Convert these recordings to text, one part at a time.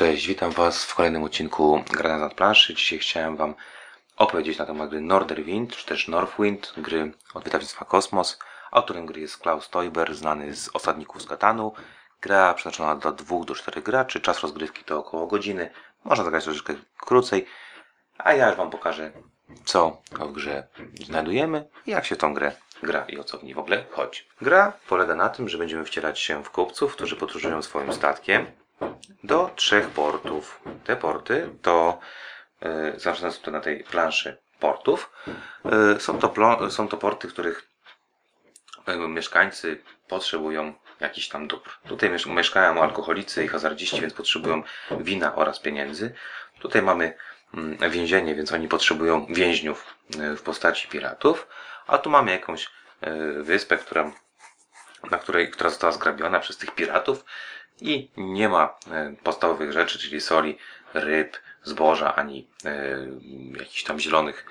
Cześć, witam Was w kolejnym odcinku Granat nad planszy. Dzisiaj chciałem Wam opowiedzieć na temat gry Norderwind, czy też Northwind, gry od wydawnictwa Kosmos. Autorem gry jest Klaus Teuber, znany z Osadników z Katanu. Gra przeznaczona dla 2 do 4 graczy, czas rozgrywki to około godziny. Można zagrać troszeczkę krócej, a ja już Wam pokażę, co w grze znajdujemy i jak się tą grę gra i o co w niej w ogóle chodzi. Gra polega na tym, że będziemy wcierać się w kupców, którzy podróżują swoim statkiem do trzech portów. Te porty to, yy, zaczynając tutaj na tej planszy portów, yy, są, to są to porty, których mieszkańcy potrzebują jakichś tam dóbr. Tutaj miesz- mieszkają alkoholicy i hazardziści, więc potrzebują wina oraz pieniędzy. Tutaj mamy mm, więzienie, więc oni potrzebują więźniów yy, w postaci piratów. A tu mamy jakąś wyspę, która, na której, która została zgrabiona przez tych piratów i nie ma e, podstawowych rzeczy, czyli soli, ryb, zboża, ani e, jakichś tam zielonych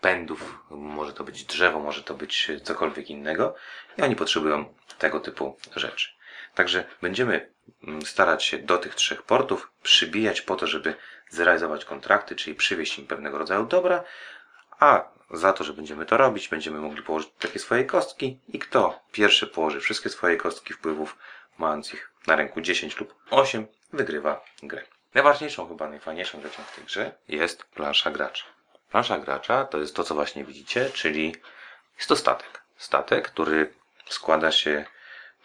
pędów. Może to być drzewo, może to być cokolwiek innego i oni potrzebują tego typu rzeczy. Także będziemy mm, starać się do tych trzech portów przybijać po to, żeby zrealizować kontrakty, czyli przywieźć im pewnego rodzaju dobra, a za to, że będziemy to robić, będziemy mogli położyć takie swoje kostki i kto pierwszy położy wszystkie swoje kostki wpływów, mając ich na ręku 10 lub 8, wygrywa grę. Najważniejszą, chyba najfajniejszą rzeczą w tej grze jest plansza gracza. Plansza gracza to jest to, co właśnie widzicie, czyli jest to statek. Statek, który składa się,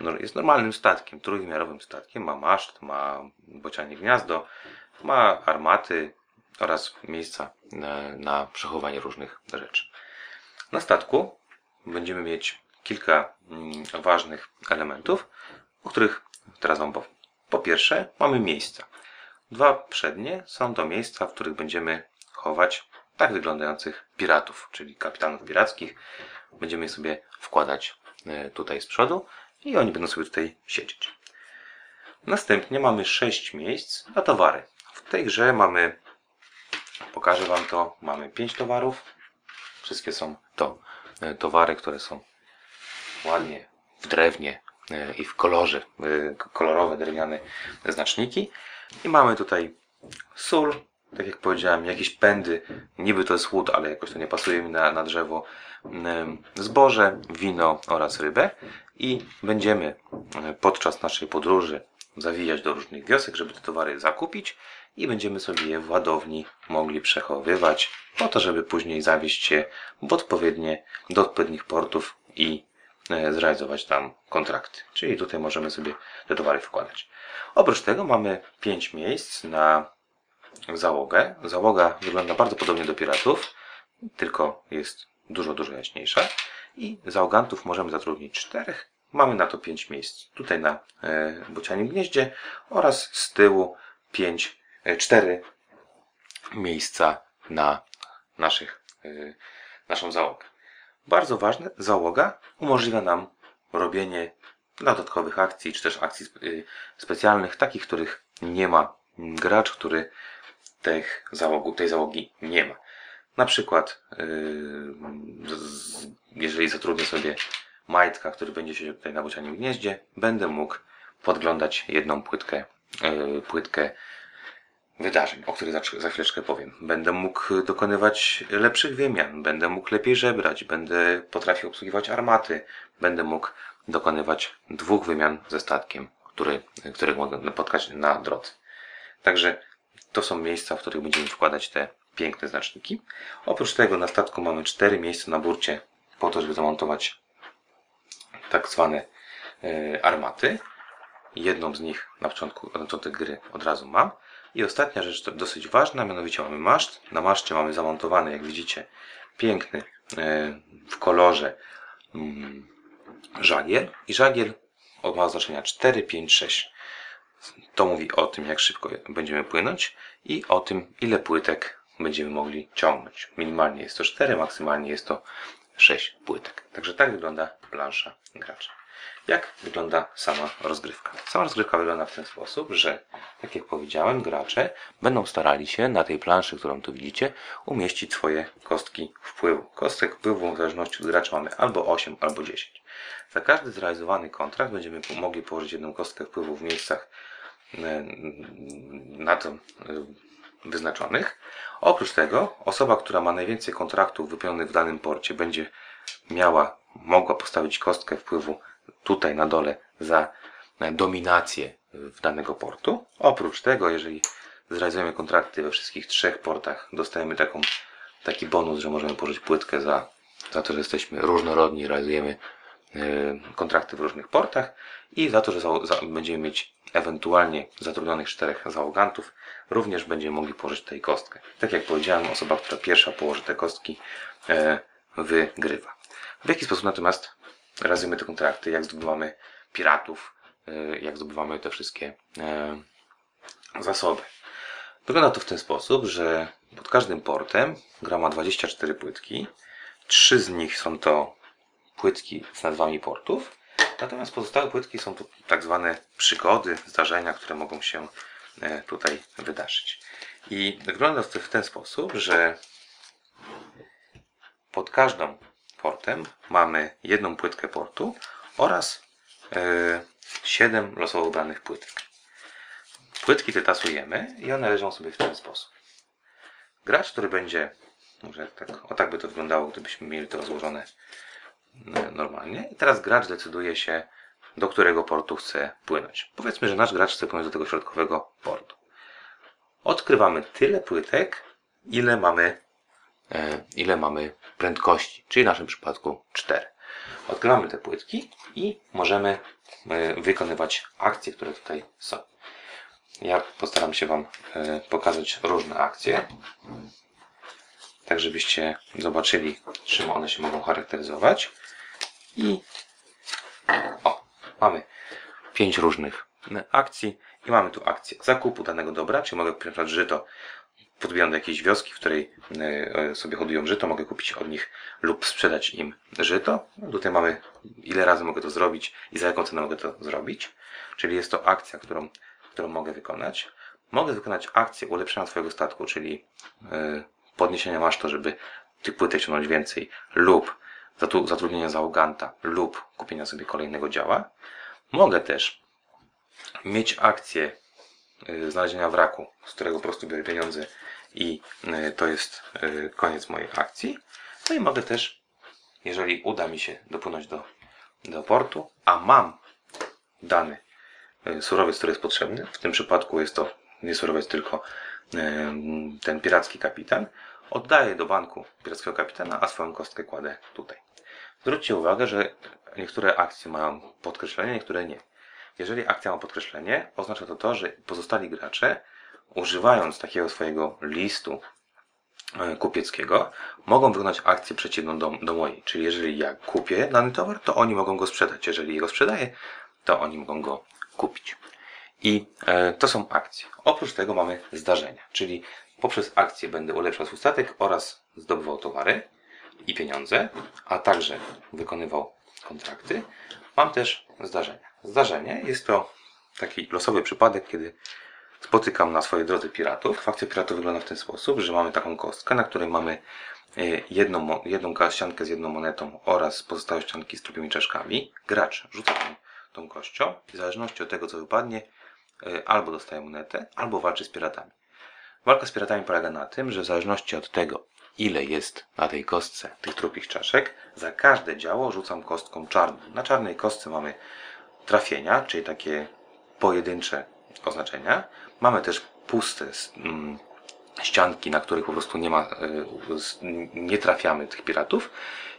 no, jest normalnym statkiem, trójwymiarowym statkiem, ma maszt, ma bocianie gniazdo, ma armaty oraz miejsca na, na przechowanie różnych rzeczy. Na statku będziemy mieć kilka mm, ważnych elementów, o których teraz Wam powiem. Po pierwsze, mamy miejsca. Dwa przednie są to miejsca, w których będziemy chować tak wyglądających piratów, czyli kapitanów pirackich. Będziemy sobie wkładać e, tutaj z przodu i oni będą sobie tutaj siedzieć. Następnie mamy sześć miejsc na towary. W tej grze mamy, pokażę Wam to, mamy pięć towarów. Wszystkie są to e, towary, które są ładnie w drewnie i w kolorze, e, kolorowe drewniane znaczniki. I mamy tutaj sól, tak jak powiedziałem, jakieś pędy, niby to jest łód, ale jakoś to nie pasuje mi na, na drzewo, em, zboże, wino oraz rybę. I będziemy e, podczas naszej podróży zawijać do różnych wiosek, żeby te towary zakupić i będziemy sobie je w ładowni mogli przechowywać po to, żeby później zawieźć je w odpowiednie, do odpowiednich portów i e, zrealizować tam kontrakty. Czyli tutaj możemy sobie te towary wkładać. Oprócz tego mamy 5 miejsc na załogę. Załoga wygląda bardzo podobnie do piratów, tylko jest dużo, dużo jaśniejsza. I załogantów możemy zatrudnić czterech. Mamy na to 5 miejsc. Tutaj na e, bocianim gnieździe oraz z tyłu 5, e, 4 miejsca na naszych, e, naszą załogę. Bardzo ważne, załoga umożliwia nam robienie dodatkowych akcji, czy też akcji y, specjalnych, takich, których nie ma gracz, który załogu, tej załogi nie ma. Na przykład, z- jeżeli zatrudnię sobie majtka, który będzie siedział tutaj na bocianim gnieździe, będę mógł podglądać jedną płytkę, yy, płytkę wydarzeń, o których za, chwileczkę powiem. Będę mógł dokonywać lepszych wymian, będę mógł lepiej żebrać, będę potrafił obsługiwać armaty, będę mógł dokonywać dwóch wymian ze statkiem, który, których mogę napotkać na drodze. Także to są miejsca, w których będziemy wkładać te piękne znaczniki. Oprócz tego na statku mamy cztery miejsca na burcie po to, żeby zamontować tak zwane e, armaty. Jedną z nich na początku, na początek gry od razu mam. I ostatnia rzecz dosyć ważna, mianowicie mamy maszt. Na maszcie mamy zamontowany, jak widzicie, piękny e, w kolorze mm, żagiel. I żagiel ma oznaczenia 4, 5, 6. To mówi o tym, jak szybko będziemy płynąć i o tym, ile płytek będziemy mogli ciągnąć. Minimalnie jest to 4, maksymalnie jest to 6 płytek. Także tak wygląda plansza gracza. Jak wygląda sama rozgrywka? Sama rozgrywka wygląda w ten sposób, że, tak jak powiedziałem, gracze będą starali się na tej planszy, którą tu widzicie, umieścić swoje kostki wpływu. Kostek wpływu w zależności od gracza mamy albo 8, albo 10. Za każdy zrealizowany kontrakt będziemy mogli położyć jedną kostkę wpływu w miejscach na to wyznaczonych. Oprócz tego osoba, która ma najwięcej kontraktów wypełnionych w danym porcie będzie miała, mogła postawić kostkę wpływu tutaj na dole za dominację w danego portu. Oprócz tego, jeżeli zrealizujemy kontrakty we wszystkich trzech portach, dostajemy taką, taki bonus, że możemy położyć płytkę za, za to, że jesteśmy różnorodni, realizujemy yy, kontrakty w różnych portach i za to, że za, za, będziemy mieć ewentualnie zatrudnionych czterech załogantów, również będziemy mogli położyć tutaj kostkę. Tak jak powiedziałem, osoba, która pierwsza położy te kostki, yy, wygrywa. W jaki sposób natomiast realizujemy te kontrakty, jak zdobywamy piratów, yy, jak zdobywamy te wszystkie yy, zasoby. Wygląda to w ten sposób, że pod każdym portem gra ma 24 płytki. Trzy z nich są to płytki z nazwami portów, natomiast pozostałe płytki są to tak zwane przygody, zdarzenia, które mogą się e, tutaj wydarzyć. I wygląda to w ten sposób, że pod każdą portem mamy jedną płytkę portu oraz 7 e, losowo wybranych płytek. Płytki te tasujemy i one leżą sobie w ten sposób. Gracz, który będzie, może tak, o tak by to wyglądało, gdybyśmy mieli to rozłożone e, normalnie. I teraz gracz decyduje się, do którego portu chce płynąć. Powiedzmy, że nasz gracz chce płynąć do tego środkowego portu. Odkrywamy tyle płytek, ile mamy, ile mamy prędkości, czyli w naszym przypadku 4. Odkrywamy te płytki i możemy e, wykonywać akcje, które tutaj są. Ja postaram się Wam e, pokazać różne akcje, tak żebyście zobaczyli, czym one się mogą charakteryzować. I o, mamy pięć różnych akcji i mamy tu akcję zakupu danego dobra, czyli mogę na żyto podbijam do jakiejś wioski, w której e, sobie hodują żyto, mogę kupić od nich lub sprzedać im żyto. Tutaj mamy ile razy mogę to zrobić i za jaką cenę mogę to zrobić. Czyli jest to akcja, którą którą mogę wykonać. Mogę wykonać akcję ulepszenia swojego statku, czyli yy, podniesienia masztu, żeby tych płytek ciągnąć więcej, lub zatrudnienia załoganta, lub kupienia sobie kolejnego działa. Mogę też mieć akcję znalezienia wraku, z którego po prostu biorę pieniądze i yy, to jest koniec mojej akcji. No i mogę też, jeżeli uda mi się dopłynąć do, do portu, a mam dany E, surowiec, który jest potrzebny. W tym przypadku jest to nie surowiec, tylko e, ten piracki kapitan. Oddaję do banku pirackiego kapitana, a swoją kostkę kładę tutaj. Zwróćcie uwagę, że niektóre akcje mają podkreślenie, niektóre nie. Jeżeli akcja ma podkreślenie, oznacza to to, że pozostali gracze, używając takiego swojego listu e, kupieckiego, mogą wykonać akcję przeciwną do, do mojej. Czyli jeżeli ja kupię dany towar, to oni mogą go sprzedać. Jeżeli go sprzedaję, to oni mogą go kupić. I e, to są akcje. Oprócz tego mamy zdarzenia, czyli poprzez akcje będę ulepszał swój statek oraz zdobywał towary i pieniądze, a także wykonywał kontrakty. Mam też zdarzenia. Zdarzenie jest to taki losowy przypadek, kiedy spotykam na swojej drodze piratów. Akcja piratów wygląda w ten sposób, że mamy taką kostkę, na której mamy e, jedną, jedną ściankę z jedną monetą oraz pozostałe ścianki z trupimi czaszkami. Gracz rzuca tam tą kością i w zależności od tego, co wypadnie, e, albo dostaje monetę, albo walczy z piratami. Walka z piratami polega na tym, że w zależności od tego, ile jest na tej kostce tych trupich czaszek, za każde działo rzucam kostką czarną. Na czarnej kostce mamy trafienia, czyli takie pojedyncze oznaczenia. Mamy też puste mm, ścianki, na których po prostu nie ma, e, nie trafiamy tych piratów.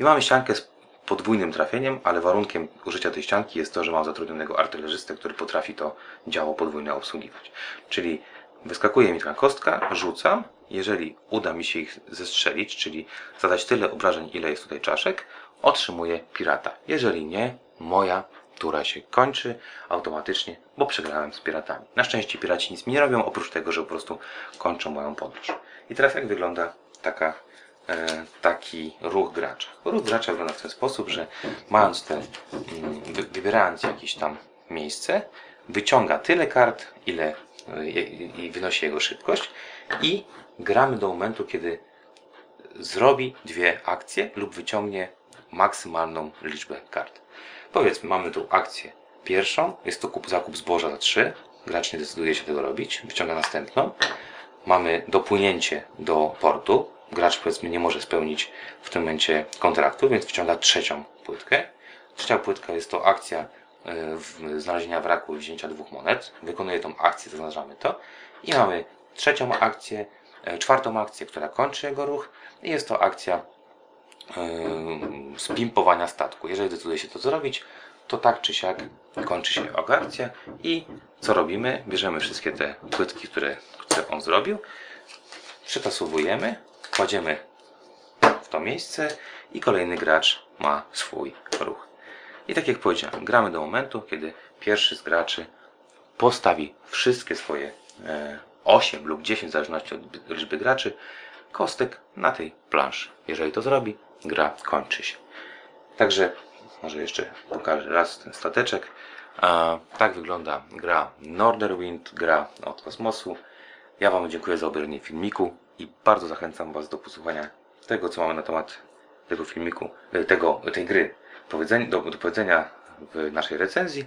I mamy ściankę z podwójnym trafieniem, ale warunkiem użycia tej ścianki jest to, że mam zatrudnionego artylerzystę, który potrafi to działo podwójne obsługiwać. Czyli wyskakuje mi taka kostka, rzucam, jeżeli uda mi się ich zestrzelić, czyli zadać tyle obrażeń, ile jest tutaj czaszek, otrzymuję pirata. Jeżeli nie, moja tura się kończy automatycznie, bo przegrałem z piratami. Na szczęście piraci nic mi nie robią, oprócz tego, że po prostu kończą moją podróż. I teraz jak wygląda taka E, taki ruch gracza. Ruch gracza wygląda w ten sposób, że mając te, mm, wybierając jakieś tam miejsce, wyciąga tyle kart, ile e, i wynosi jego szybkość i gramy do momentu, kiedy zrobi dwie akcje lub wyciągnie maksymalną liczbę kart. Powiedzmy, mamy tu akcję pierwszą, jest to kup, zakup zboża za 3, gracz nie decyduje się tego robić, wyciąga następną. Mamy dopłynięcie do portu. Gracz powiedzmy nie może spełnić w tym momencie kontraktu, więc wyciąga trzecią płytkę. Trzecia płytka jest to akcja e, znalezienia wraku i wzięcia dwóch monet. Wykonuje tą akcję, zaznaczamy to. I mamy trzecią akcję, e, czwartą akcję, która kończy jego ruch. I jest to akcja spimpowania statku. Jeżeli decyduje się to zrobić, to tak czy siak kończy się akcja i co robimy? Bierzemy wszystkie te płytki, które, które on zrobił, przetasowujemy, kładziemy w to miejsce i kolejny gracz ma swój ruch. I tak jak powiedziałem, gramy do momentu, kiedy pierwszy z graczy postawi wszystkie swoje e, 8 lub 10, w zależności od liczby graczy, kostek na tej planszy. Jeżeli to zrobi, gra kończy się. Także może jeszcze pokażę raz ten stateczek. Tak wygląda gra Norderwind, gra od kosmosu. Ja Wam dziękuję za obejrzenie filmiku i bardzo zachęcam Was do posłuchania tego, co mamy na temat tego filmiku, e, tego, tej gry do, do powiedzenia w naszej recenzji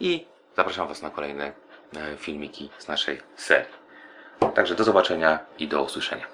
i zapraszam Was na kolejne e, filmiki z naszej serii. Także do zobaczenia i do usłyszenia.